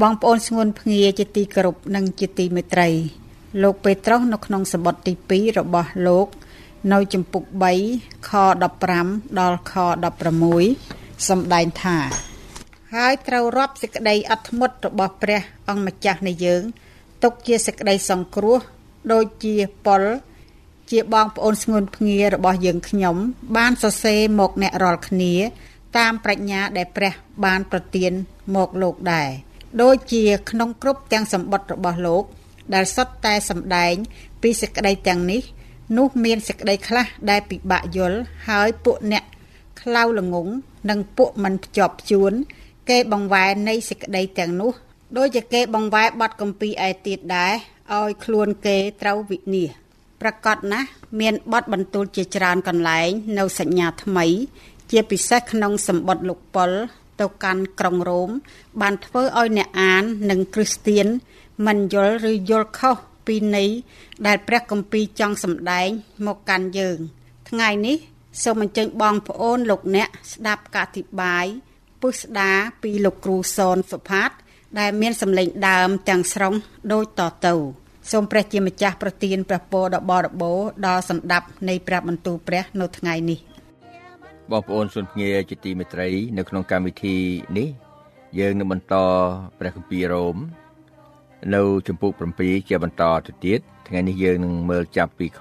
បងប្អូនស្ងួនភ្ងាជាទីគោរពនិងជាទីមេត្រី លោកពេត្រុសនៅក្នុងសម្បត្តិទី2របស់លោក នៅចំពុក3ខ15ដល់ខ16សម្ដែងថា ហើយត្រូវរាប់សេចក្តីអត់ធ្មត់របស់ព្រះអង្គម្ចាស់នៃយើង ទុកជាសេចក្តីសង្គ្រោះដូចជាប៉ុលជាបងប្អូនស្ងួនភ្ងារបស់យើងខ្ញុំ បានសរសេរមកអ្នករាល់គ្នា តាមប្រាជ្ញាដែលព្រះបានប្រទានមកលោកដែរ ដូចជាក្នុងគ្រប់ទាំងសម្បត្តិរបស់លោក ដែលសុទ្ធតែសម្ដែង ពីសេចក្តីទាំងនេះ នោះមានសេចក្តីខ្លះដែលពិបាកយល់ហើយពួកអ្នកខ្លៅល្ងងនិងពួកមិនភ្ជាប់ជួន គេបង្វែរនៃសេចក្តីទាំងនោះដូចជាគេបង្វែរបត់កម្ពីឯទៀតដែរឲ្យខ្លួនគេត្រូវវិនិច្ឆ័យប្រកាសណាស់មានបត់បន្ទូលជាច្រើនកន្លែង នៅសញ្ញាថ្មី ជាពិសេសក្នុងសម្បត្តិលោកប៉ុល ទៅកាន់ក្រុងរ៉ូមបានធ្វើឲ្យអ្នកអាននិងគ្រីស្ទៀនមិនយល់ឬយល់ខុសពីន័យដែលព្រះគម្ពីរចង់សម្ដែងមកកាន់យើង ថ្ងៃនេះសូមអញ្ជើញបងប្អូនលោកអ្នកស្ដាប់ការអធិប្បាយពុស្ដាពីលោកគ្រូសនសុផាត ដែលមានសម្លេងដើមទាំងស្រុងដូចតទៅសូមព្រះជាម្ចាស់ប្រទានព្រះពរដល់បរិបូរដល់សម្ដាប់នៃព្រះបន្ទូលព្រះនៅថ្ងៃនេះ បងប្អូនសុនភ្ងាជាទីមេត្រី នៅក្នុងកម្មវិធីនេះ យើងនឹងបន្តព្រះគម្ពីររ៉ូមនៅជំពូក7ជាបន្តទៅទៀតថ្ងៃនេះយើងនឹងមើលចាប់ពីខ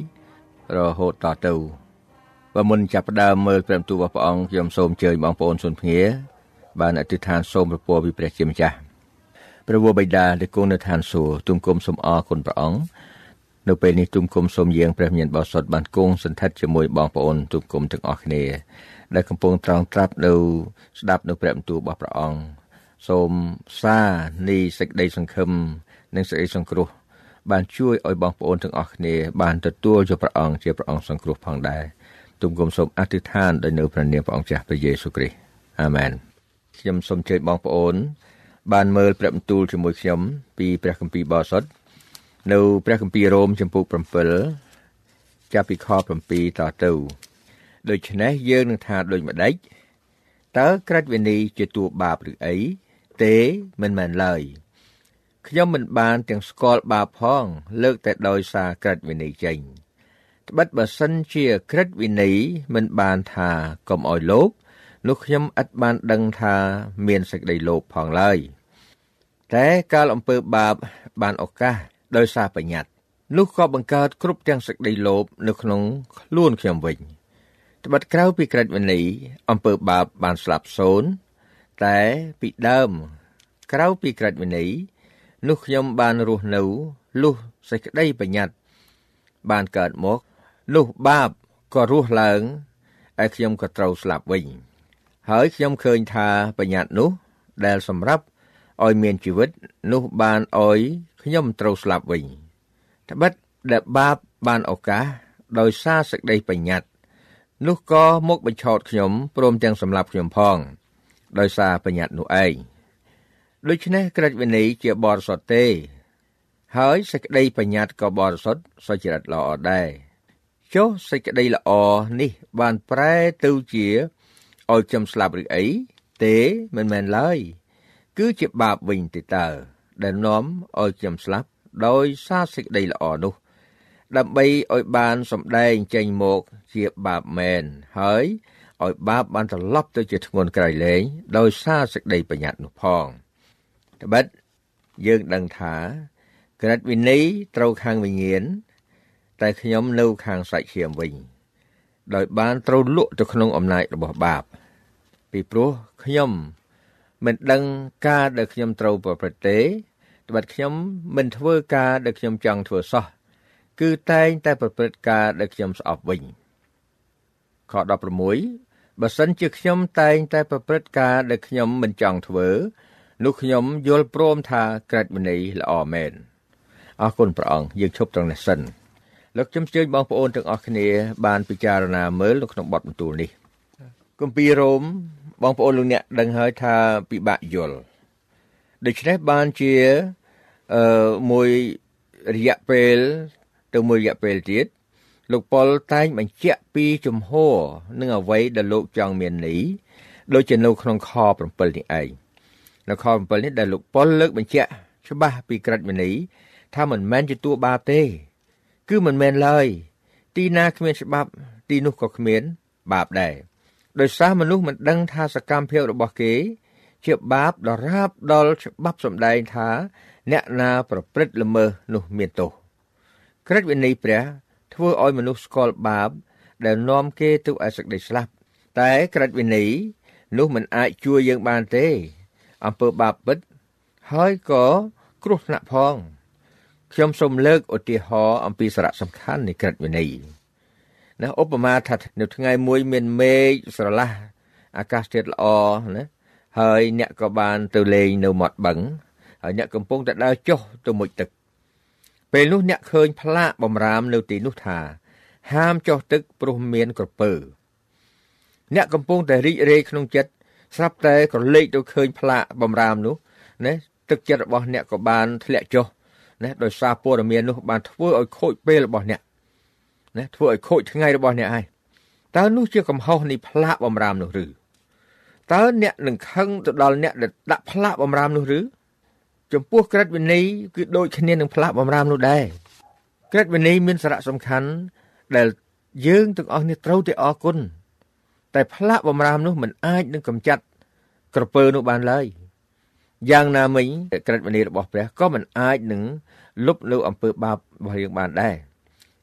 7រហូតតទៅបើមុនចាប់ផ្ដើមមើលព្រះបន្ទូលរបស់ព្រះអង្គខ្ញុំសូមអញ្ជើញបងប្អូនសុនភ្ងាបានអធិដ្ឋានសូមប្រពោពីព្រះជាម្ចាស់ព្រះវរបិតាដែលគង់នៅឋានសួគ៌ទូមគុំសូមអរគុណព្រះអង្គ នៅពេលនេះទុំគុំសូមយាងព្រះមានបោសុតបានគង់សន្តិដ្ឋជាមួយបងប្អូនទុំគុំទាំងអស់គ្នាដែលកំពុងត្រង់ត្រាប់នៅស្ដាប់នៅព្រះបន្ទូលរបស់ព្រះអង្គសូមសារនៃសេចក្តីសង្ឃឹមនិងសេចក្តីសង្គ្រោះ បានជួយឲ្យបងប្អូនទាំងអស់គ្នា បានទទួលយកព្រះអង្គជាព្រះអង្គសង្គ្រោះផងដែរទុំគុំសូមអធិដ្ឋានដោយនៅព្រះនាមព្រះអង្គចាស់ព្រះយេស៊ូវគ្រីស្ទអាមែនខ្ញុំសូមជើញបងប្អូន បានមើលព្រះបន្ទូលជាមួយខ្ញុំពីព្រះគម្ពីរបោសុត នៅព្រះគម្ពីររ៉ូមចំពុក7ចាប់ពីខ7តទៅដូច្នេះយើងនឹងថាដូចម្ដេចតើក្រិតវិន័យជាតួបាបឬអីទេមិនមែនឡើយខ្ញុំមិនបានទាំងស្គាល់បាបផង លើកតែដោយសារក្រិតវិន័យចេញត្បិតបើសិនជាក្រិតវិន័យមិនបានថាកុំឲ្យលោភនោះខ្ញុំឥតបានដឹងថាមានសេចក្តីលោភផងឡើយតែកាលអំពើបាបបានឱកាស ដោយសារបញ្ញត្តិនោះក៏បង្កើតគ្រប់ទាំងសេចក្តីលោភនៅក្នុងខ្លួនខ្ញុំវិញត្បិតក្រៅពីក្រិតវិន័យអំពើបាបបានស្លាប់សូន្យតែពីដើម ក្រៅពីក្រិតវិន័យនោះខ្ញុំបានរស់នៅលុះសេចក្តីបញ្ញត្តិបានកើតមកនោះបាបក៏រស់ឡើងហើយខ្ញុំក៏ត្រូវស្លាប់វិញ ហើយខ្ញុំឃើញថាបញ្ញត្តិនោះ ដែលសម្រាប់ឲ្យមានជីវិតនោះបានឲ្យ ខ្ញុំត្រូវស្លាប់វិញត្បិតដែលបាបបានឱកាសដោយសារសេចក្តីបញ្ញត្តិនោះក៏មកបញ្ឆោតខ្ញុំព្រមទាំងសម្លាប់ខ្ញុំផង ដោយសារបញ្ញត្តិនោះឯងដូច្នេះក្រឹតវិន័យជាបរិសុទ្ធទេ ហើយសេចក្តីបញ្ញត្តិក៏បរិសុទ្ធសុចរិតល្អដែរចុះសេចក្តីល្អនេះបានប្រែទៅជាឲ្យខ្ញុំស្លាប់ឬអីទេមិនមែនឡើយ គឺជាបាបវិញទេតើ ដែលនាំឲ្យខ្ញុំស្លាប់ដោយសារសេចក្តីល្អនោះ ដើម្បីឲ្យបានសម្ដែងចេញមកជាបាបមែនហើយឲ្យបាបបានត្រឡប់ទៅជាធ្ងន់ក្រៃលែងដោយសារសេចក្តីបញ្ញត្តិនោះផងត្បិតយើងដឹងថាក្រិតវិន័យត្រូវខាងវិញ្ញាណតែខ្ញុំនៅខាងសាច់ឈាមវិញ ដោយបានត្រូវលក់ទៅក្នុងអំណាចរបស់បាប ពីព្រោះខ្ញុំ មិនដឹងការដែលខ្ញុំត្រូវប្រព្រឹត្តទេត្បិតខ្ញុំមិនធ្វើការដែលខ្ញុំចង់ធ្វើសោះគឺតែងតែប្រព្រឹត្តការដែលខ្ញុំស្អប់វិញខ16បើសិនជាខ្ញុំតែងតែប្រព្រឹត្តការដែលខ្ញុំមិនចង់ធ្វើនោះខ្ញុំយល់ព្រមថាក្រឹតវិន័យល្អមែនអរគុណព្រះអង្គយើងឈប់ត្រង់នេះសិនលោកខ្ញុំជើញបងប្អូនទាំងអស់គ្នាបានពិចារណាមើលនៅក្នុងបទបន្ទូលនេះគម្ពីររ៉ូម បងប្អូនលោកអ្នកដឹងហើយថាពិបាកយល់ដូច្នេះបានជាអឺមួយរយៈពេលទៅមួយរយៈពេលទៀតលោកប៉ុលតែងបញ្ជាក់ពីជំហរនឹងអ្វីដែលលោកចង់មាននេះដូចជានៅក្នុងខ7នេះឯងនៅខ7នេះដែលលោកប៉ុលលើកបញ្ជាក់ច្បាស់ពីក្រិតវិន័យថាមិនមែនជាតួបាបទេ គឺមិនមែនឡើយ ទីណាគ្មានច្បាប់ ទីនោះក៏គ្មាន បាបដែរ ដោយសារមនុស្សមិនដឹងថាសកម្មភាពរបស់គេ ជាបាបដរាបដល់ច្បាប់សម្ដែងថា អ្នកណាប្រព្រឹត្តល្មើសនោះមានទោសក្រឹតវិន័យព្រះធ្វើឲ្យមនុស្សស្គាល់បាប ដែលនាំគេទៅឯសេចក្តីស្លាប់ តែក្រឹតវិន័យនោះមិនអាចជួយយើងបានទេអំពើបាបពិតហើយក៏គ្រោះថ្នាក់ផងខ្ញុំសូមលើកឧទាហរណ៍អំពីសារៈសំខាន់នៃក្រឹតវិន័យ ណាឧបមាថានៅថ្ងៃមួយមានមេឃស្រឡះអាកាសធាតុល្អណាហើយអ្នកក៏បានទៅលេងនៅមាត់បឹងហើយអ្នកកំពុងតែដើរចុះទៅមុជទឹក ពេលនោះអ្នកឃើញផ្លាកបំរាមនៅទីនោះថា ហាមចុះទឹកព្រោះមានក្រពើ អ្នកកំពុងតែរីករាយក្នុងចិត្តស្រាប់តែក៏លេចទៅឃើញផ្លាកបំរាមនោះណាទឹកចិត្តរបស់អ្នកក៏បានធ្លាក់ចុះណាដោយសារព័ត៌មាននោះបានធ្វើឲ្យខូចពេលរបស់អ្នក ណាធ្វើឲ្យខូចថ្ងៃរបស់អ្នកហើយតើនោះជាកំហុសនៃផ្លាកបំរាមនោះឬតើអ្នកនឹងខឹងទៅដល់អ្នកដែលដាក់ផ្លាកបំរាមនោះឬចំពោះក្រិតវិន័យគឺដូចគ្នានឹងផ្លាកបំរាមនោះដែរក្រិតវិន័យមានសារៈសំខាន់ដែលយើងទាំងអស់នេះត្រូវតែអរគុណតែផ្លាកបំរាមនោះមិនអាចនឹងកម្ចាត់ក្រពើនោះបានឡើយយ៉ាងណាមិញក្រិតវិន័យរបស់ព្រះក៏មិនអាចនឹងលុបនៅអំពើបាបរបស់យើងបានដែរ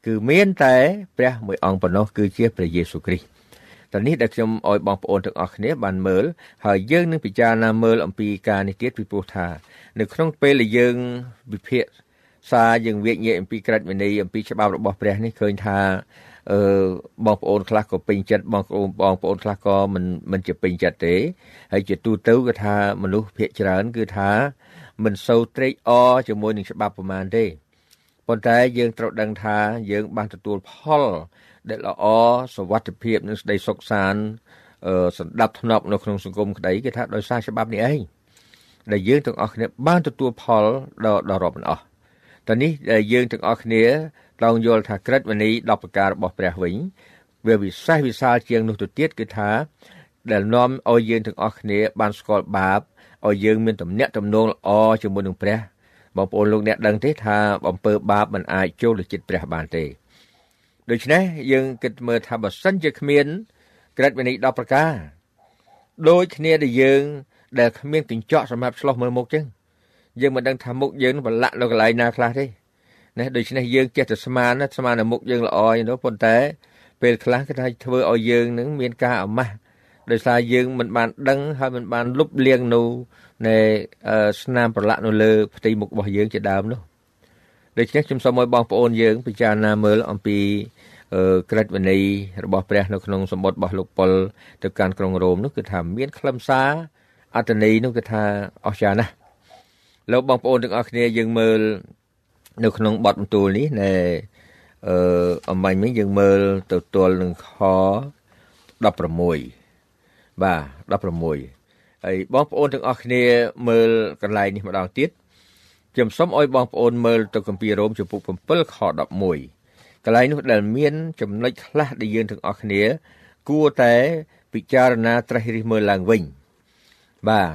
គឺមានតែព្រះមួយអង្គប៉ុណ្ណោះគឺជាព្រះយេស៊ូវគ្រីស្ទតនេះដែលខ្ញុំអោយបងប្អូនទាំងអស់គ្នាបានមើលហើយយើងនឹងពិចារណាមើលអំពីការនេះទៀតពីព្រោះថានៅក្នុងពេលដែលយើងវិភាគសារយើងវិញ្ញាអំពីក្រិតវិន័យអំពីច្បាប់របស់ព្រះនេះឃើញថាអឺបងប្អូនខ្លះក៏ពេញចិត្តបងប្អូនបងប្អូនខ្លះក៏មិនមិនជាពេញចិត្តទេហើយជាទូទៅគឺថាមនុស្សភាគច្រើនគឺថាមិនសូវត្រេកអរជាមួយនឹងច្បាប់ប្រមាណទេ ប៉ុន្តែយើងត្រូវដឹងថាយើងបានទទួលផលដែលល្អសวัสดิភាពនិងស្ដីសុខសាន្តអឺសន្តិភាពនៅក្នុងសង្គមក្តីគឺថាដោយសារច្បាប់នេះឯងដែលយើងទាំងអស់គ្នាបានទទួលផលដ៏ដ៏រាប់មិនអស់តនេះដែលយើងទាំងអស់គ្នាត្រូវយល់ថាក្រិតវិន័យ10ប្រការរបស់ព្រះវិញវាវិសេសវិសាលជាងនោះទៅទៀតគឺថា ដែលនាំឲ្យយើងទាំងអស់គ្នាបានស្គាល់បាបឲ្យយើងមានទំនាក់ទំនងល្អជាមួយនឹងព្រះ បងប្អូនលោកអ្នកដឹងទេថាអំពើបាបមិនអាចចូលទៅចិត្តព្រះបានទេដូច្នេះយើងគិតមើលថាបើសិនជាគ្មានក្រិតវិន័យ10ប្រការដូចគ្នាដែលយើងដែលគ្មានកញ្ចក់សម្រាប់ឆ្លោះមើលមុខចឹងយើងមិនដឹងថាមុខយើងប្រឡាក់នៅកន្លែងណាខ្លះទេណាដូច្នេះយើងចេះតែស្មានស្មាននៅមុខយើងល្អឯនោះប៉ុន្តែ ពេលខ្លះគេថាធ្វើឲ្យយើងនឹងមានការអាម៉ាស់ដោយសារយើងមិនបានដឹងហើយមិនបានលុបលាងនៅ នៃស្នាមប្រឡាក់នៅលើផ្ទៃមុខរបស់យើងជាដើមនោះដូច្នេះខ្ញុំសូមឲ្យបងប្អូនយើងពិចារណាមើលអំពីក្រិតវិន័យរបស់ព្រះនៅក្នុងសម្បត្តិរបស់លោកប៉ុលទៅកាន់ក្រុងរ៉ូមនោះគឺថាមានខ្លឹមសារអត្តន័យនោះគឺថាអស្ចារ្យណាស់លោកបងប្អូនទាំងអស់គ្នាយើងមើលនៅក្នុងបទបន្ទូលនេះណែអឺអំបញ្ញមិញយើងមើលទៅទល់នឹងខ16បាទ16 ហើយបងប្អូនទាំងអស់គ្នាមើលកន្លែងនេះម្ដងទៀតខ្ញុំសូមឲ្យបងប្អូនមើលទៅគម្ពីររ៉ូមចំពុក7ខ11កន្លែងនោះដែលមានចំណុចខ្លះដែលយើងទាំងអស់គ្នា គួរតែពិចារណាត្រេះរិះមើលឡើងវិញបាទ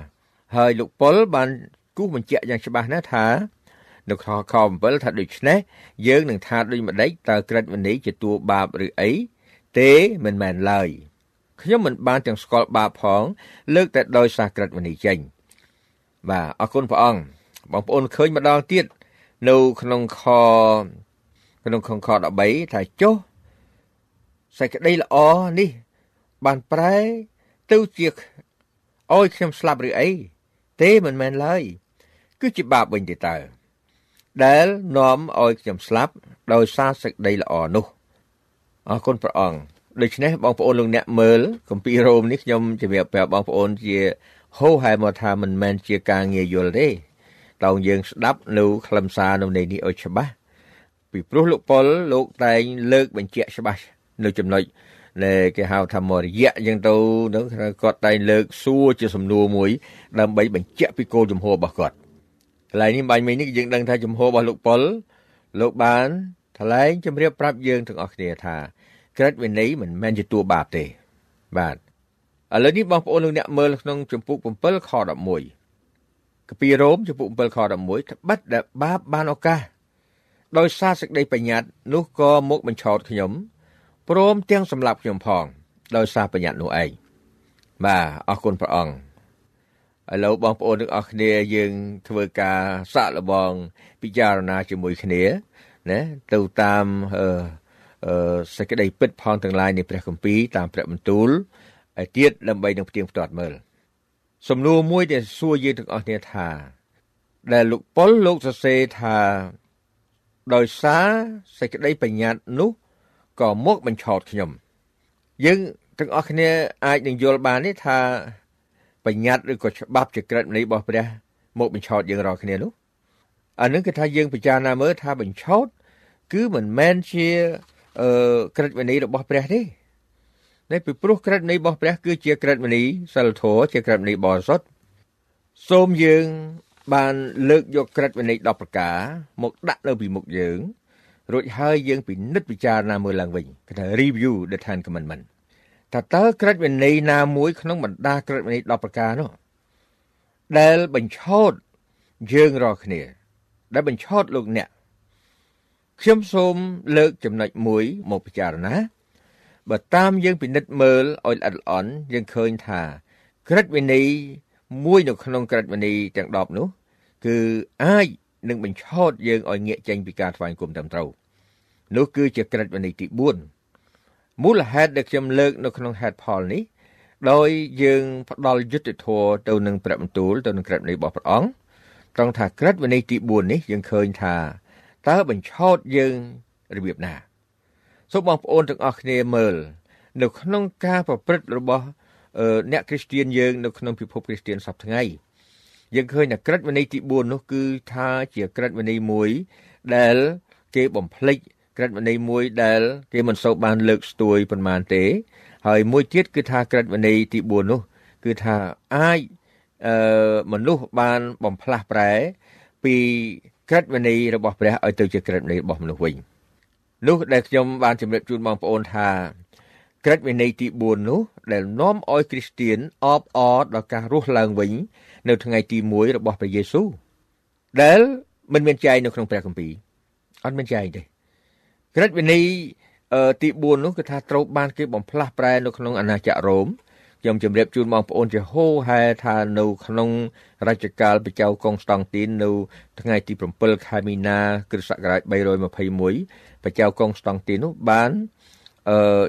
ហើយលោកប៉ុលបានគូសបញ្ជាក់យ៉ាងច្បាស់ណាស់ថានៅខខ7ថាដូច្នេះយើងនឹងថាដូចម្ដេចតើក្រិតវិន័យជាតួបាបឬអីទេមិនមែនឡើយ ខ្ញុំមិនបានទាំងស្គាល់បាបផង លើកតែដោយសារក្រិតវិន័យចេញបាទអរគុណព្រះអង្គបងប្អូនឃើញម្ដងទៀតនៅក្នុងខក្នុងខខ13ថាចុះសេចក្តីល្អនេះ បានប្រែទៅជាឲ្យខ្ញុំស្លាប់ឬអីទេមិនមែនឡើយគឺជាបាបវិញទេតើដែលនាំឲ្យខ្ញុំស្លាប់ដោយសារសេចក្តីល្អនោះអរគុណព្រះអង្គ ដូច្នេះបងប្អូនលោកអ្នកមើលគម្ពីររ៉ូមនេះខ្ញុំជម្រាបប្រាប់បងប្អូនជាហោហែមកថាមិនមែនជាការងាយយល់ទេតើយើងស្ដាប់នៅខ្លឹមសារនៅនៃនេះឲ្យច្បាស់ពីព្រោះលោកប៉ុលលោកតែងលើកបញ្ជាក់ច្បាស់នៅចំណុចដែលគេហៅថាមរយៈអញ្ចឹងទៅនឹងគាត់តែងលើកសួរជាសំណួរមួយ ដើម្បីបញ្ជាក់ពីគោលជំហររបស់គាត់កន្លែងនេះបាញ់មិញនេះយើងដឹងថាជំហររបស់លោកប៉ុលលោកបានថ្លែងជម្រាបប្រាប់យើងទាំងអស់គ្នាថា ក្រិតវិន័យមិនមែនជាតួបាបទេ បាទឥឡូវនេះបងប្អូនលោកអ្នកមើលក្នុងចំពុក7ខ11កាពីរ៉ូមចំពុក7ខ11ត្បិតដែលបាបបានឱកាសដោយសារសេចក្តីបញ្ញត្តិនោះក៏មកបញ្ឆោតខ្ញុំព្រមទាំងសម្លាប់ខ្ញុំផង ដោយសារបញ្ញត្តិនោះឯងបាទអរគុណព្រះអង្គឥឡូវបងប្អូនទាំងអស់គ្នាយើងធ្វើការសាកល្បងពិចារណាជាមួយគ្នាណាទៅតាមអឺ សេចក្តីពិតផងទាំងឡាយនៃព្រះគម្ពីរតាមព្រះបន្ទូលឲ្យទៀតដើម្បីនឹងផ្ទៀងផ្ទាត់មើលសំណួរមួយដែលសួរយើងទាំងអស់គ្នាថា ដែលលោកប៉ុលលោកសរសេរថាដោយសារសេចក្តីបញ្ញត្តិនោះក៏មកបញ្ឆោតខ្ញុំយើងទាំងអស់គ្នាអាចនឹងយល់បានទេថាបញ្ញត្តិឬក៏ច្បាប់ជាក្រិតនៃរបស់ព្រះ មកបញ្ឆោតយើងរាល់គ្នានោះអានឹងគឺថាយើងពិចារណាមើលថាបញ្ឆោតគឺមិនមែនជា អឺក្រិតវិន័យរបស់ព្រះទេតែពីព្រោះក្រិតវិន័យរបស់ព្រះ គឺជាក្រិតវិន័យសិលធម៌ជាក្រិតវិន័យបរិសុទ្ធសូមយើងបានលើកយកក្រិតវិន័យ10ប្រការមកដាក់នៅពីមុខយើងរួចហើយយើងពិនិត្យពិចារណាមើលឡើងវិញគេថា review the ten commandment តើតើក្រិតវិន័យណាមួយក្នុងបណ្ដាក្រិតវិន័យ10ប្រការនោះដែលបញ្ឆោតយើងរាល់គ្នា ដែលបញ្ឆោតលោកអ្នក ខ្ញុំសូមលើកចំណុចមួយមកពិចារណាបើតាមយើងពិនិត្យមើលឲ្យល្អិតល្អន់យើងឃើញថា ក្រិតវិន័យមួយនៅក្នុងក្រិតវិន័យទាំង10នោះ គឺអាចនឹងបញ្ឆោតយើងឲ្យងាកចេញពីការថ្វាយគុំត្រឹមត្រូវនោះគឺជាក្រិតវិន័យទី4មូលហេតុដែលខ្ញុំលើកនៅក្នុងហេតុផលនេះដោយយើងផ្ដល់យុទ្ធធម៌ទៅនឹងព្រះបន្ទូលទៅនឹងក្រិតវិន័យរបស់ព្រះអង្គត្រង់ថាក្រិតវិន័យទី4នេះយើងឃើញថា តើបញ្ឆោតយើងរបៀបណាសូមបងប្អូនទាំងអស់គ្នាមើល នៅក្នុងការប្រព្រឹត្តរបស់អ្នកគ្រីស្ទានយើងនៅក្នុងពិភពគ្រីស្ទានសប្តាហ៍ថ្ងៃយើងឃើញថាក្រិតវិន័យទី4នោះគឺថាជាក្រិតវិន័យមួយដែលគេបំភ្លេចក្រិតវិន័យមួយដែលគេមិនសូវបានលើកស្ទួយប៉ុន្មានទេ ហើយមួយទៀតគឺថាក្រិតវិន័យទី4នោះគឺថាអាចអឺមនុស្សបានបំផ្លាស់ប្រែពី ក្រិតវិន័យរបស់ព្រះឲ្យទៅជាក្រិតវិន័យរបស់មនុស្សវិញនោះដែលខ្ញុំបានជម្រាបជូនបងប្អូនថាក្រិតវិន័យទី4នោះដែលនាំឲ្យគ្រីស្ទៀនអបអរដល់ការរស់ឡើងវិញ នៅថ្ងៃទី1របស់ព្រះយេស៊ូវដែលមិនមានចែងនៅក្នុងព្រះគម្ពីរអត់មានចែងទេក្រិតវិន័យទី4នោះគឺថាត្រូវបានគេបំផ្លាស់ប្រែនៅក្នុងអាណាចក្ររ៉ូម ខ្ញុំជម្រាបជូនបងប្អូនជាហូហែថានៅក្នុងរជ្ជកាលព្រះចៅកុងស្តង់ទីននៅថ្ងៃទី7ខែមីនាគ្រិស្តសករាជ321ព្រះចៅកុងស្តង់ទីននោះបានអឺ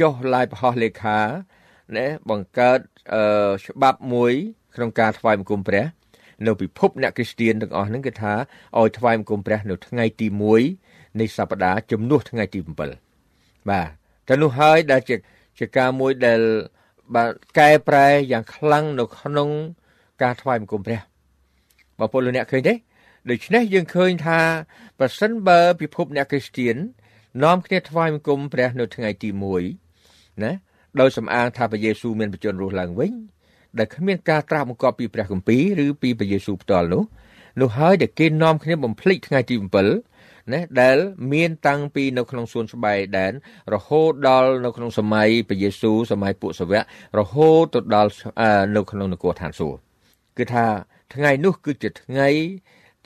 ចុះឡាយប្រហោះលេខាណែបង្កើតអឺច្បាប់មួយក្នុងការថ្វាយបង្គំព្រះ នៅពិភពអ្នកគ្រីស្ទានទាំងអស់ហ្នឹងគឺថាឲ្យថ្វាយបង្គំព្រះ នៅថ្ងៃទី1នៃសប្តាហ៍ជំនួសថ្ងៃទី7បាទតែនោះហើយដែលជា ជាការមួយដែលបានកែប្រែយ៉ាងខ្លាំងនៅក្នុង ការថ្វាយបង្គំព្រះបងប្អូនលោកអ្នកឃើញទេដូច្នេះយើងឃើញថាប្រសិនបើពិភពអ្នកគ្រីស្ទាននាំគ្នាថ្វាយបង្គំព្រះនៅថ្ងៃទី1ណាដោយសំអាងថាព្រះយេស៊ូវមានបញ្ជនរស់ឡើងវិញដែលគ្មានការត្រាស់បង្គាប់ពីព្រះគម្ពីរឬពីព្រះយេស៊ូវផ្ទាល់នោះនោះហើយដែលគេនាំគ្នាបំភ្លេចថ្ងៃទី7 ណាដែលមានតាំងពីនៅក្នុងសួនស្បៃដែនរហូតដល់នៅក្នុងសម័យព្រះយេស៊ូវសម័យពួកសាវករហូតទៅដល់នៅក្នុងនគរឋានសួគ៌គឺថាថ្ងៃនោះគឺជាថ្ងៃ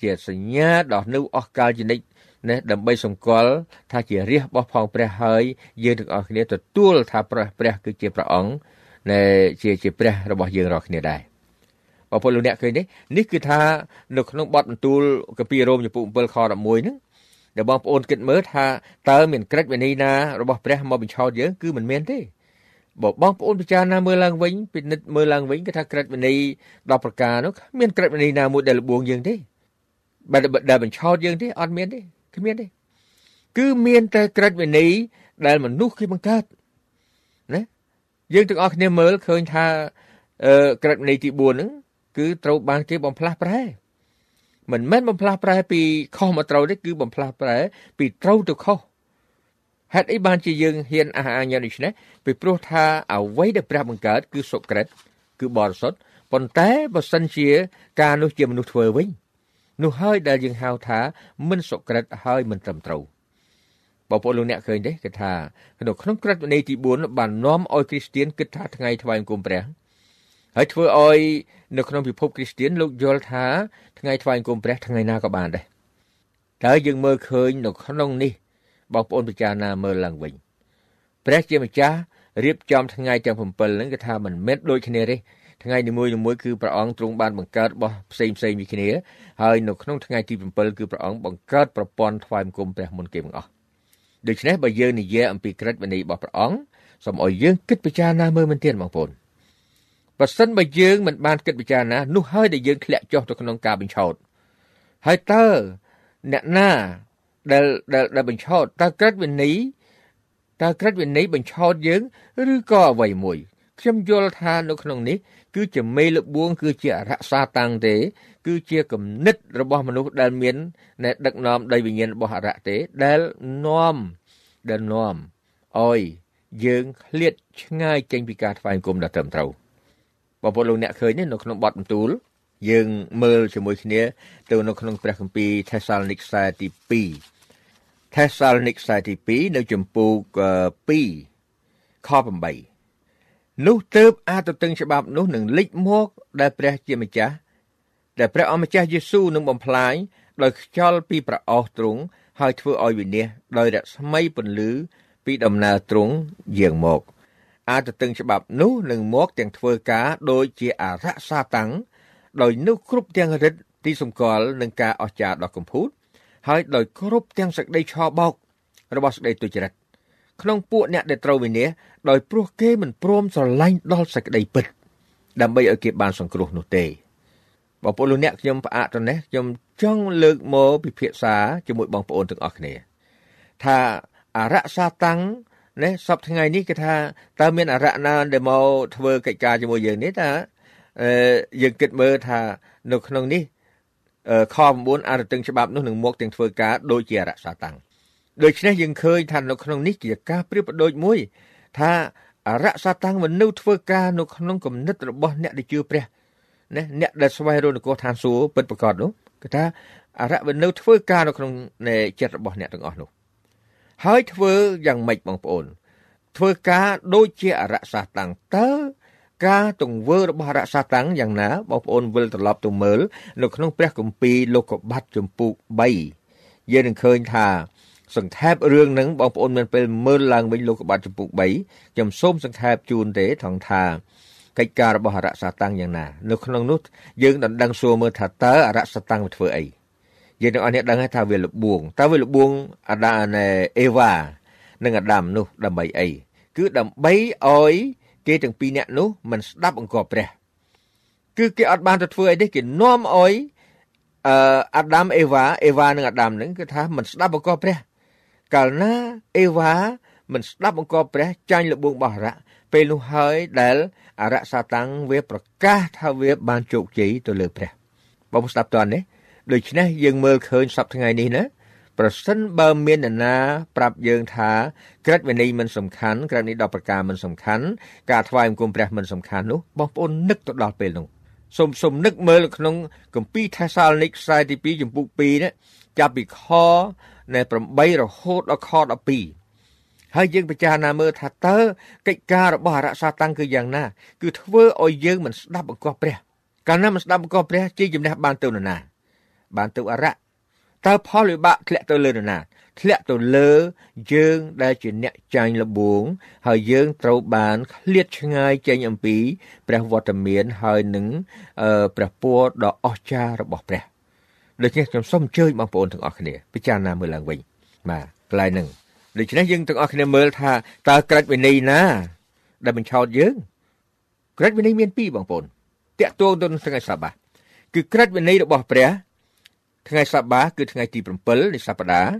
ជាសញ្ញាដល់នៅអស់កាលជានិច្ចណាដើម្បីសម្គាល់ថាជារាជរបស់ផងព្រះហើយយើងទាំងអស់គ្នាទទួលថាព្រះព្រះគឺជាព្រះអង្គនៃជាជាព្រះរបស់យើងរាល់គ្នាដែរបងប្អូនលោកអ្នកឃើញទេនេះគឺថានៅក្នុងបទបន្ទូលកាពីរ៉ូមចំពុ7ខ11ហ្នឹង ដែលបងប្អូនគិតមើលថាតើមានក្រិតវិន័យណារបស់ព្រះមកបញ្ឆោតយើងគឺមិនមានទេបើបងប្អូនពិចារណាមើលឡើងវិញពិនិត្យមើលឡើងវិញគឺថាក្រិតវិន័យ10ប្រការនោះគ្មានក្រិតវិន័យណាមួយដែលលបួងយើងទេបើដែលបញ្ឆោតយើងទេអត់មានទេគ្មានទេគឺមានតែក្រិតវិន័យដែលមនុស្សគេបង្កើតណាយើងទាំងអស់គ្នាមើលឃើញថាអឺក្រិតវិន័យទី4ហ្នឹងគឺត្រូវបានគេបំផ្លាស់ប្រែ មិនមែនបំផ្លាស់ប្រែពីខុសមកត្រូវទេគឺបំផ្លាស់ប្រែពីត្រូវទៅខុសហេតុអីបានជាយើងហ៊ានអះអាងយ៉ាងនេះណាពីព្រោះថាអ្វីដែលព្រះបង្កើតគឺសុក្រិតគឺបរិសុទ្ធប៉ុន្តែបើសិនជាការនោះជាមនុស្សធ្វើវិញនោះហើយដែលយើងហៅថាមិនសុក្រិតហើយមិនត្រឹមត្រូវបងប្អូនលោកអ្នកឃើញទេគឺថានៅក្នុងក្រឹត្យវិន័យទី4បាននាំឲ្យគ្រីស្ទៀនគិតថាថ្ងៃថ្វាយបង្គំព្រះ ហើយធ្វើឲ្យនៅក្នុងពិភពគ្រីស្ទៀនលោកយល់ថាថ្ងៃថ្វាយបង្គំព្រះថ្ងៃណាក៏បានដែរតើយើងមើលឃើញនៅក្នុងនេះបងប្អូនពិចារណាមើលឡើងវិញព្រះជាម្ចាស់រៀបចំថ្ងៃទាំង7ហ្នឹងគឺថាមិនមែនដូចគ្នាទេថ្ងៃនីមួយៗគឺព្រះអង្គទ្រង់បានបង្កើតរបស់ផ្សេងផ្សេងពីគ្នាហើយនៅក្នុងថ្ងៃទី7គឺព្រះអង្គបង្កើតប្រព័ន្ធថ្វាយបង្គំព្រះមុនគេទាំងអស់ដូច្នេះបើយើងនិយាយអំពីក្រឹតវិន័យរបស់ព្រះអង្គសូមឲ្យយើងគិតពិចារណាមើលមែនទែនបងប្អូន បើសិនបើយើងមិនបានគិតពិចារណានោះហើយដែលយើងធ្លាក់ចុះទៅក្នុងការបញ្ឆោតហើយតើអ្នកណាដែលដែលបញ្ឆោតតើក្រឹតវិន័យតើក្រឹតវិន័យបញ្ឆោតយើងឬក៏អ្វីមួយខ្ញុំយល់ថានៅក្នុងនេះ គឺជាមេលបួង គឺជាអរសាតាំងទេ គឺជាគំនិតរបស់មនុស្សដែលមានណែដឹកនាំដោយវិញ្ញាណរបស់អរៈទេ ដែលនាំដែលនាំឲ្យយើងឃ្លាតឆ្ងាយចេញពីការថ្វាយគុំដ៏ត្រឹមត្រូវ បងប្អូនលោកអ្នកឃើញទេនៅក្នុងបទបន្ទូល យើងមើលជាមួយគ្នាទៅនៅក្នុងព្រះគម្ពីរថេសាឡនីកខ្សែទី2ថេសាឡនីកខ្សែទី2នៅចំពោះ2ខ8នោះទើបអាទទឹងច្បាប់នោះនឹងលេចមកដែលព្រះជាម្ចាស់ដែលព្រះអម្ចាស់យេស៊ូវនឹងបំផ្លាញដោយខ្យល់ពីប្រអោសទ្រង់ហើយធ្វើឲ្យវិនិច្ឆ័យដោយរស្មីពន្លឺពីដំណើរទ្រង់យាងមក អាទទឹងច្បាប់នោះនឹងមកទាំងធ្វើការដោយជាអរៈសាតាំងដោយនោះគ្រប់ទាំងរិទ្ធទីសម្គាល់នឹងការអស្ចារ្យដ៏កំពូតហើយដោយគ្រប់ទាំងសក្តីឆោបោករបស់សក្តីទុច្ចរិតក្នុងពួកអ្នកដែលត្រូវវិនិច្ឆ័យដោយព្រោះគេមិនព្រមស្រឡាញ់ដល់សេចក្តីពិតដើម្បីឲ្យគេបានសង្គ្រោះនោះទេបងប្អូនលោកអ្នកខ្ញុំផ្អាកទៅនេះខ្ញុំចង់លើកមកពិភាក្សាជាមួយបងប្អូនទាំងអស់គ្នា ថាអរៈសាតាំង នេះសពថ្ងៃនេះគេថាតើមានអរៈណាដែលមកធ្វើកិច្ចការជាមួយយើងនេះថាអឺយើងគិតមើលថានៅក្នុងនេះខ9អរទឹងច្បាប់នោះនឹងមកទាំងធ្វើការដូចជាអរៈសាតាំងដូច្នេះយើងឃើញថានៅក្នុងនេះជាការប្រៀបប្រដូចមួយ ថាអរៈសាតាំងមនុស្សធ្វើការនៅក្នុងគំនិតរបស់អ្នកដែលជឿព្រះណាអ្នកដែលស្វែងរកនគរឋានសួគ៌ពិតប្រាកដនោះគឺថាអរៈមនុស្សធ្វើការនៅក្នុងចិត្តរបស់អ្នកទាំងអស់នោះ ហើយធ្វើយ៉ាងម៉េចបងប្អូន ធ្វើការដូចជាអរៈសាតាំងតើការទង្វើរបស់អរៈសាតាំងយ៉ាងណាបងប្អូនវិលត្រឡប់ទៅមើលនៅក្នុងព្រះគម្ពីរលោកុបាតចំពុក3យើងនឹងឃើញថា សង្ខេបរឿងហ្នឹងបងប្អូនមានពេលមើលឡើងវិញលោកកបាត់ចំពុក3ខ្ញុំសូមសង្ខេបជូនទេថងថាកិច្ចការរបស់អរៈសាតាំងយ៉ាងណា នៅក្នុងនោះយើងដណ្ដឹងសួរមើលថាតើអរៈសាតាំងវាធ្វើអី យើងទាំងអស់នេះដឹងថាវាលបួងតើវាលបួងអាដាណេអេវ៉ានិងអាដាមនោះដើម្បីអីគឺដើម្បីឲ្យគេទាំងពីរនាក់នោះមិនស្ដាប់អង្គព្រះគឺគេអត់បានទៅធ្វើអីទេគេនាំឲ្យអឺអាដាមអេវ៉ាអេវ៉ានិងអាដាមហ្នឹងគឺថាមិនស្ដាប់អង្គព្រះកាលណាអេវ៉ាមិនស្ដាប់បង្គាប់ព្រះចាញ់លបួងរបស់អរៈពេលនោះហើយដែលអរៈសាតាំងវាប្រកាសថាវាបានជោគជ័យទៅលើព្រះបងស្ដាប់តើនេះ ដូច្នេះយើងមើលឃើញសពថ្ងៃនេះណាប្រសិនបើមាននរណាប្រាប់យើងថាក្រឹតវិន័យមិនសំខាន់ក្រឹតនេះ10ប្រការមិនសំខាន់ការថ្វាយបង្គំព្រះមិនសំខាន់នោះបងប្អូននឹកទៅដល់ពេលនោះសូមសូមនឹកមើលក្នុងគម្ពីរថេសាឡនិកខ្សែទី2ចំពុក2នេះចាប់ពីខនៃ8រហូតដល់ខ12ហើយយើងពិចារណាមើលថាតើកិច្ចការរបស់អរសាតាំងគឺយ៉ាងណា គឺធ្វើឲ្យយើងមិនស្ដាប់បង្គាប់ព្រះកាលណាមិនស្ដាប់បង្គាប់ព្រះជាជំនះបានទៅនរណា បានទៅអរៈតើផលវិបាកធ្លាក់ទៅលើនរណាធ្លាក់ទៅលើយើងដែលជាអ្នកចាញ់លបួង ហើយយើងត្រូវបានឃ្លាតឆ្ងាយចេញអំពីព្រះវត្តមានហើយនឹងព្រះពរដ៏អស្ចារ្យរបស់ព្រះដូច្នេះខ្ញុំសូមអញ្ជើញបងប្អូនទាំងអស់គ្នាពិចារណាមើលឡើងវិញបាទកន្លែងហ្នឹងដូច្នេះយើងទាំងអស់គ្នាមើលថាតើក្រិតវិន័យណា ដែលបញ្ឆោតយើងក្រិតវិន័យមានពីរបងប្អូនតាក់ទងទៅនឹងថ្ងៃសបាគឺក្រិតវិន័យរបស់ព្រះ ថ្ងៃសបាគឺថ្ងៃទី7នៃសប្តាហ៍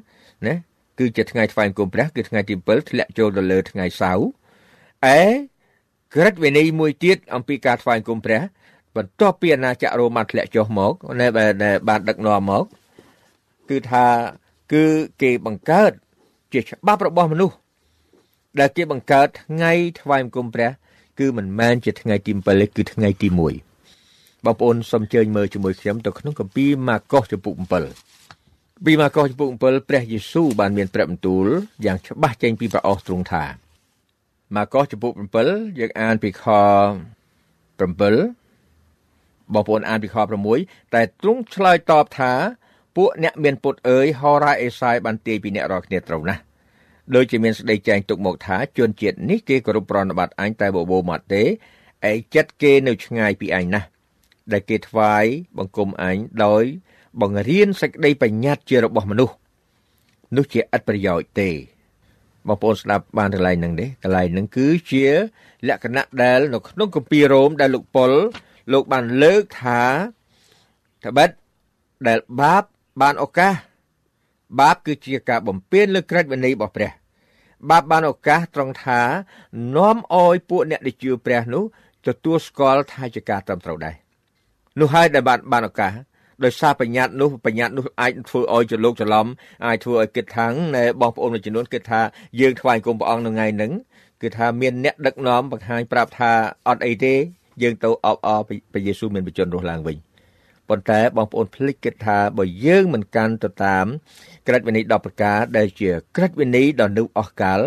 ណាគឺជាថ្ងៃថ្វាយបង្គំព្រះគឺថ្ងៃទី7ធ្លាក់ចូលទៅលើថ្ងៃសៅរ៍ឯក្រិតវិន័យមួយទៀតអំពីការថ្វាយបង្គំព្រះបន្ទាប់ពីអាណាចក្ររ៉ូម៉ាធ្លាក់ចុះមកនៅបានដឹកនាំមកគឺថាគឺគេបង្កើតជាច្បាប់របស់មនុស្សដែលគេបង្កើតថ្ងៃថ្វាយបង្គំព្រះ គឺមិនមែនជាថ្ងៃទី7ទេគឺថ្ងៃទី1 បងប្អូនសូមជើញមើលជាមួយខ្ញុំទៅក្នុងគម្ពីរម៉ាកុសចំពុក7ពីម៉ាកុសចំពុក7ព្រះយេស៊ូវបានមានព្រះបន្ទូលយ៉ាងច្បាស់ចេញពីព្រះអស់ទ្រង់ថាម៉ាកុសចំពុក7យើងអានពីខ7បងប្អូនអានពីខ6តែទ្រង់ឆ្លើយតបថាពួកអ្នកមានពុតអើយហោរ៉ាអេសាយបានទាយពីអ្នករាល់គ្នាត្រូវណាស់ដូចជាមានស្ដីចែងទុកមកថាជនជាតិនេះគេគោរពប្រណិប័តអញតែបបោមកទេឯចិត្តគេនៅឆ្ងាយពីអញណាស់ ដែលគេថ្វាយបង្គំអញដោយ បង្រៀនសេចក្តីបញ្ញត្តិជារបស់មនុស្សនោះជាឥតប្រយោជន៍ទេបងប្អូនស្ដាប់បានកន្លែងហ្នឹងទេកន្លែងហ្នឹងគឺជាលក្ខណៈដែលនៅក្នុងគម្ពីររ៉ូមដែលលោកប៉ុលលោកបានលើកថាត្បិតដែលបាបបានឱកាសបាបគឺជាការបំពេញលើក្រឹតវិន័យរបស់ព្រះ បាបបានឱកាសត្រង់ថានាំឲ្យពួកអ្នកដែលជឿព្រះនោះទទួលស្គាល់ថាជាការត្រឹមត្រូវដែរ នោះហើយដែលបានបានឱកាសដោយសារបញ្ញត្តិនោះបញ្ញត្តិនោះអាចធ្វើឲ្យចលោកច្រឡំអាចធ្វើឲ្យគិតថាណែបងប្អូនមួយចំនួនគិតថាយើងថ្វាយគុំព្រះអង្គនៅថ្ងៃហ្នឹងគឺថាមានអ្នកដឹកនាំបង្ហាញប្រាប់ថាអត់អីទេយើងទៅអបអរព្រះយេស៊ូវមានបជនរស់ឡើងវិញប៉ុន្តែបងប្អូនភ្លេចគិតថាបើយើងមិនកាន់ទៅតាម ក្រឹតវិន័យ10ប្រការដែលជាក្រឹតវិន័យដ៏នៅអស់កល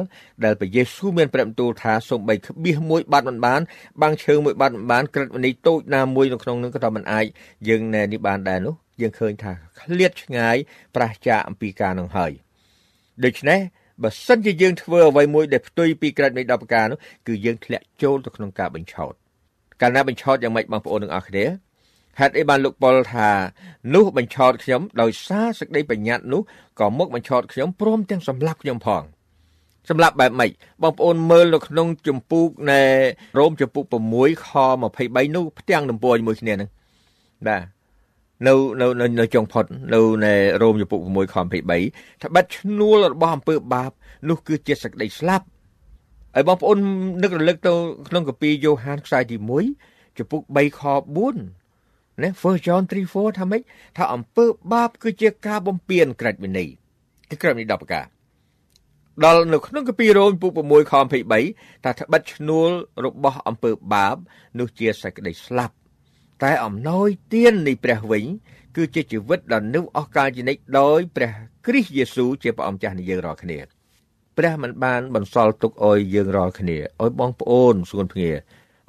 ដែលព្រះយេស៊ូវមានប្រាប់ទូលថាសូម្បីក្បៀសមួយបាត់មិនបានបាំងឈើមួយបាត់មិនបានក្រឹតវិន័យតូចណាមួយនៅក្នុងនឹងក៏មិនអាចយើងនេះបានដែរនោះយើងឃើញថាឃ្លាតឆ្ងាយប្រះចាកអំពីការនឹងហើយដូច្នេះបើសិនជាយើងធ្វើអ្វីមួយដែលផ្ទុយពីក្រឹតវិន័យ10ប្រការនោះគឺយើងធ្លាក់ចូលទៅក្នុងការបញ្ឆោតកាលណាបញ្ឆោតយ៉ាងម៉េចបងប្អូនទាំងអស់គ្នា ហេតុអីបានលោកប៉ុលថានោះបញ្ឆោតខ្ញុំដោយសារសេចក្តីបញ្ញត្តិនោះក៏មកបញ្ឆោតខ្ញុំព្រមទាំងសម្លាប់ខ្ញុំផងសម្រាប់បែបម៉េចបងប្អូនមើលនៅក្នុងចម្ពោះនៃរ៉ូមចម្ពោះ6ខ23នោះផ្ទាំងដំពួរជាមួយគ្នានឹងបាទនៅនៅនៅចុងផុតនៅនៃរ៉ូមចម្ពោះ6ខ23ត្បិតឈ្នួលរបស់អំពើបាប នោះគឺជាសេចក្តីស្លាប់ហើយបងប្អូននឹករលឹកទៅក្នុងកាពីយ៉ូហានខ្សែទី1ចំពុក3ខ4 ណា First John 3:4ថាម៉េចថាអំពើបាប គឺជាការបំពានក្រឹតវិន័យគឺក្រឹតវិន័យ10ប្រការដល់នៅក្នុងកាពីរ៉ូមពុក6ខ23ថាត្បិតឈ្នួលរបស់អំពើបាប នោះជាសេចក្តីស្លាប់ តែអំណោយទាននៃព្រះវិញ គឺជាជីវិតដ៏នៅអស់កលជានិច្ចដោយព្រះគ្រីស្ទយេស៊ូវជាព្រះអង្គចាស់នៃយើងរាល់គ្នាព្រះមិនបានបន្សល់ទុកឲ្យយើងរាល់គ្នាឲ្យបងប្អូនស្គនភ្ងា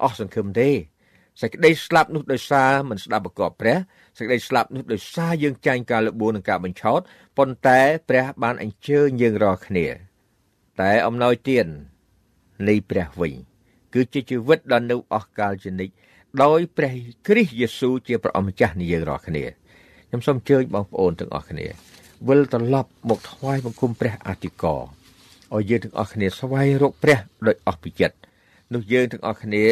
អស់សង្ឃឹមទេ សេចក្តីស្លាប់នោះដោយសារមិនស្ដាប់ប្រកបព្រះសេចក្តីស្លាប់នោះដោយសារយើងចាញ់ការលបួននិងការបញ្ឆោតប៉ុន្តែព្រះបានអញ្ជើញយើងរាល់គ្នា តែអំណោយទាននៃព្រះវិញគឺជាជីវិតដ៏នៅអស់កលជានិច្ចដោយព្រះគ្រីស្ទយេស៊ូវជាព្រះអម្ចាស់នៃយើងរាល់គ្នាខ្ញុំសូមអញ្ជើញបងប្អូនទាំងអស់គ្នាវិលត្រឡប់មកថ្វាយបង្គំព្រះអធិការឲ្យយើងទាំងអស់គ្នាស្វែងរកព្រះដោយអស់ពីចិត្តនោះយើងទាំងអស់គ្នា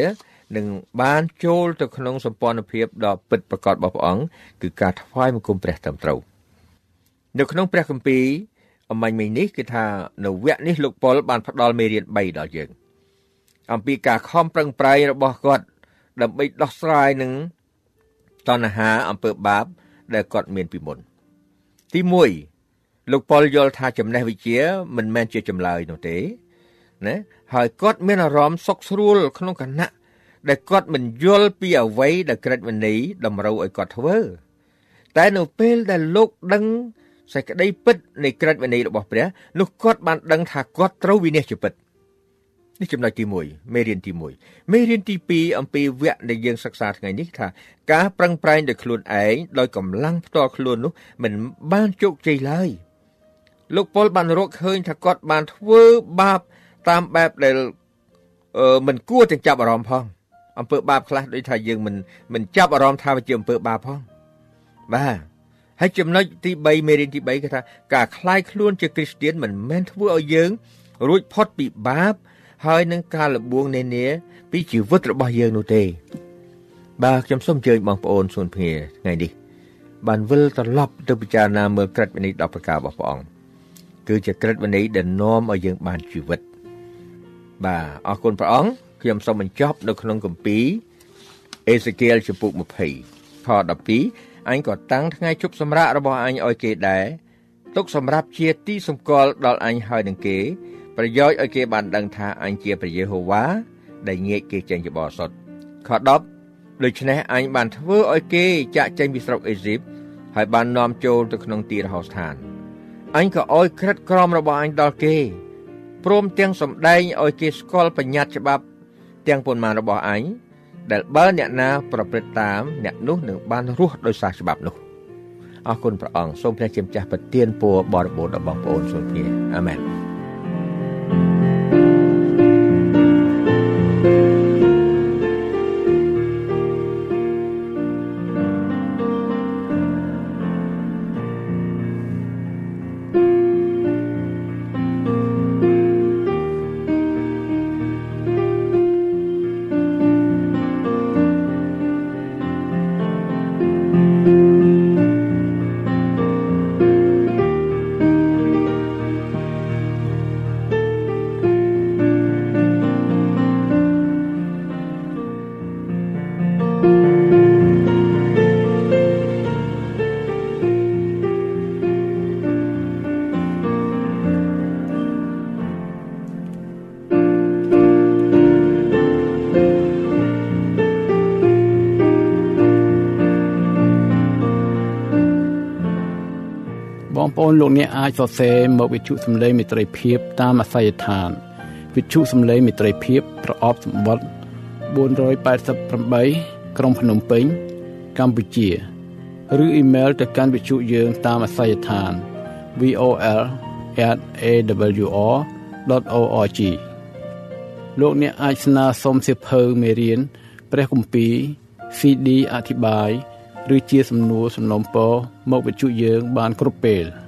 នឹងបានចូលទៅក្នុងសម្ព័ន្ធភាពដ៏ពិតប្រាកដរបស់ព្រះអង្គគឺការថ្វាយបង្គំព្រះត្រឹមត្រូវនៅក្នុងព្រះគម្ពីរអមាញ់មិញនេះគឺថានៅវគ្គនេះលោកប៉ុលបានផ្ដល់មេរៀន3ដល់យើងអំពីការខំប្រឹងប្រែងរបស់គាត់ដើម្បីដោះស្រាយនឹងតណ្ហាអំពើបាប ដែលគាត់មានពីមុនទី1លោកប៉ុលយល់ថាចំណេះវិជ្ជា មិនមែនជាចម្លើយនោះទេណាហើយគាត់មានអារម្មណ៍សុខស្រួលក្នុងគណៈ ដែលគាត់មិនយល់ពីអ្វីដែលក្រិតវិន័យតម្រូវឲ្យគាត់ធ្វើ តែនៅពេលដែលលោកដឹងសេចក្តីពិតនៃក្រិតវិន័យរបស់ព្រះនោះគាត់បានដឹងថាគាត់ត្រូវវិនិច្ឆ័យជាពិតនេះចំណុចទី1មេរៀនទី1មេរៀនទី2អំពីវគ្គដែលយើងសិក្សាថ្ងៃនេះថាការប្រឹងប្រែងដោយខ្លួនឯងដោយកម្លាំងផ្ទាល់ខ្លួននោះមិនបានជោគជ័យឡើយលោកប៉ុលបានរកឃើញថាគាត់បានធ្វើបាបតាមបែបដែលមិនគួរទាំងចាប់អារម្មណ៍ផង អំពើបាបខ្លះដូចថាយើងមិនមិនចាប់អារម្មណ៍ថាវាជាអំពើបាបផងបាទហើយចំណុចទី3មេរៀនទី3គឺថាការคลายខ្លួនជាគ្រីស្ទៀនមិនមែនធ្វើឲ្យយើង រួចផុតពីបាប ហើយនឹងការលបួងនានាពីជីវិតរបស់យើងនោះទេ បាទខ្ញុំសូមអញ្ជើញបងប្អូនសួនភ្ងាថ្ងៃនេះបានវិលត្រឡប់ទៅពិចារណាមើលក្រឹតវិន័យ10ប្រការរបស់ព្រះអង្គគឺជាក្រឹតវិន័យដែលនាំឲ្យយើងបានជីវិតបាទអរគុណព្រះអង្គ ខ្ញុំសូមបញ្ចប់នៅក្នុងគម្ពីរអេសេគៀលចំពុក20ខ12អញក៏តាំងថ្ងៃជប់សម្រាប់របស់អញឲ្យគេដែរទុកសម្រាប់ជាទីសម្គាល់ដល់អញហើយនឹងគេ ប្រយោជន៍ឲ្យគេបានដឹងថាអញជាព្រះយេហូវ៉ាដែលងាកគេចេញជាបរិសុទ្ធខ10ដូច្នេះអញបានធ្វើឲ្យគេចាក់ចេញពីស្រុកអេស៊ីបហើយបាននាំចូលទៅក្នុងទីរហោស្ថានអញក៏ឲ្យក្រិតក្រមរបស់អញដល់គេព្រមទាំងសម្ដែងឲ្យគេស្គាល់បញ្ញត្តិច្បាប់ ទាំងប៉ុន្មានរបស់អញដែលបើអ្នកណាប្រព្រឹត្តតាមអ្នកនោះនឹងបានរស់ដោយសារច្បាប់នោះអរគុណព្រះអង្គសូមព្រះជាម្ចាស់ប្រទានពរបរិបូរណ៍ដល់បងប្អូនសូមគ្នាអាមែន លោកអ្នកអាចសរសេរមកវិទ្យុសំឡេងមិត្តភាព តាមអាស័យដ្ឋាន វិទ្យុសំឡេងមិត្តភាពប្រអប់សម្បត្តិ488ក្រុងភ្នំពេញ កម្ពុជាឬអ៊ីមែលទៅកាន់វិទ្យុយើងតាមអាស័យដ្ឋាន vol@awr.org លោកអ្នកអាចស្នើសុំសិភៅមេរៀនព្រះគម្ពីរ CD អធិប្បាយឬជាសំណួរសំណុំពរមកវិទ្យុយើងបានគ្រប់ពេល។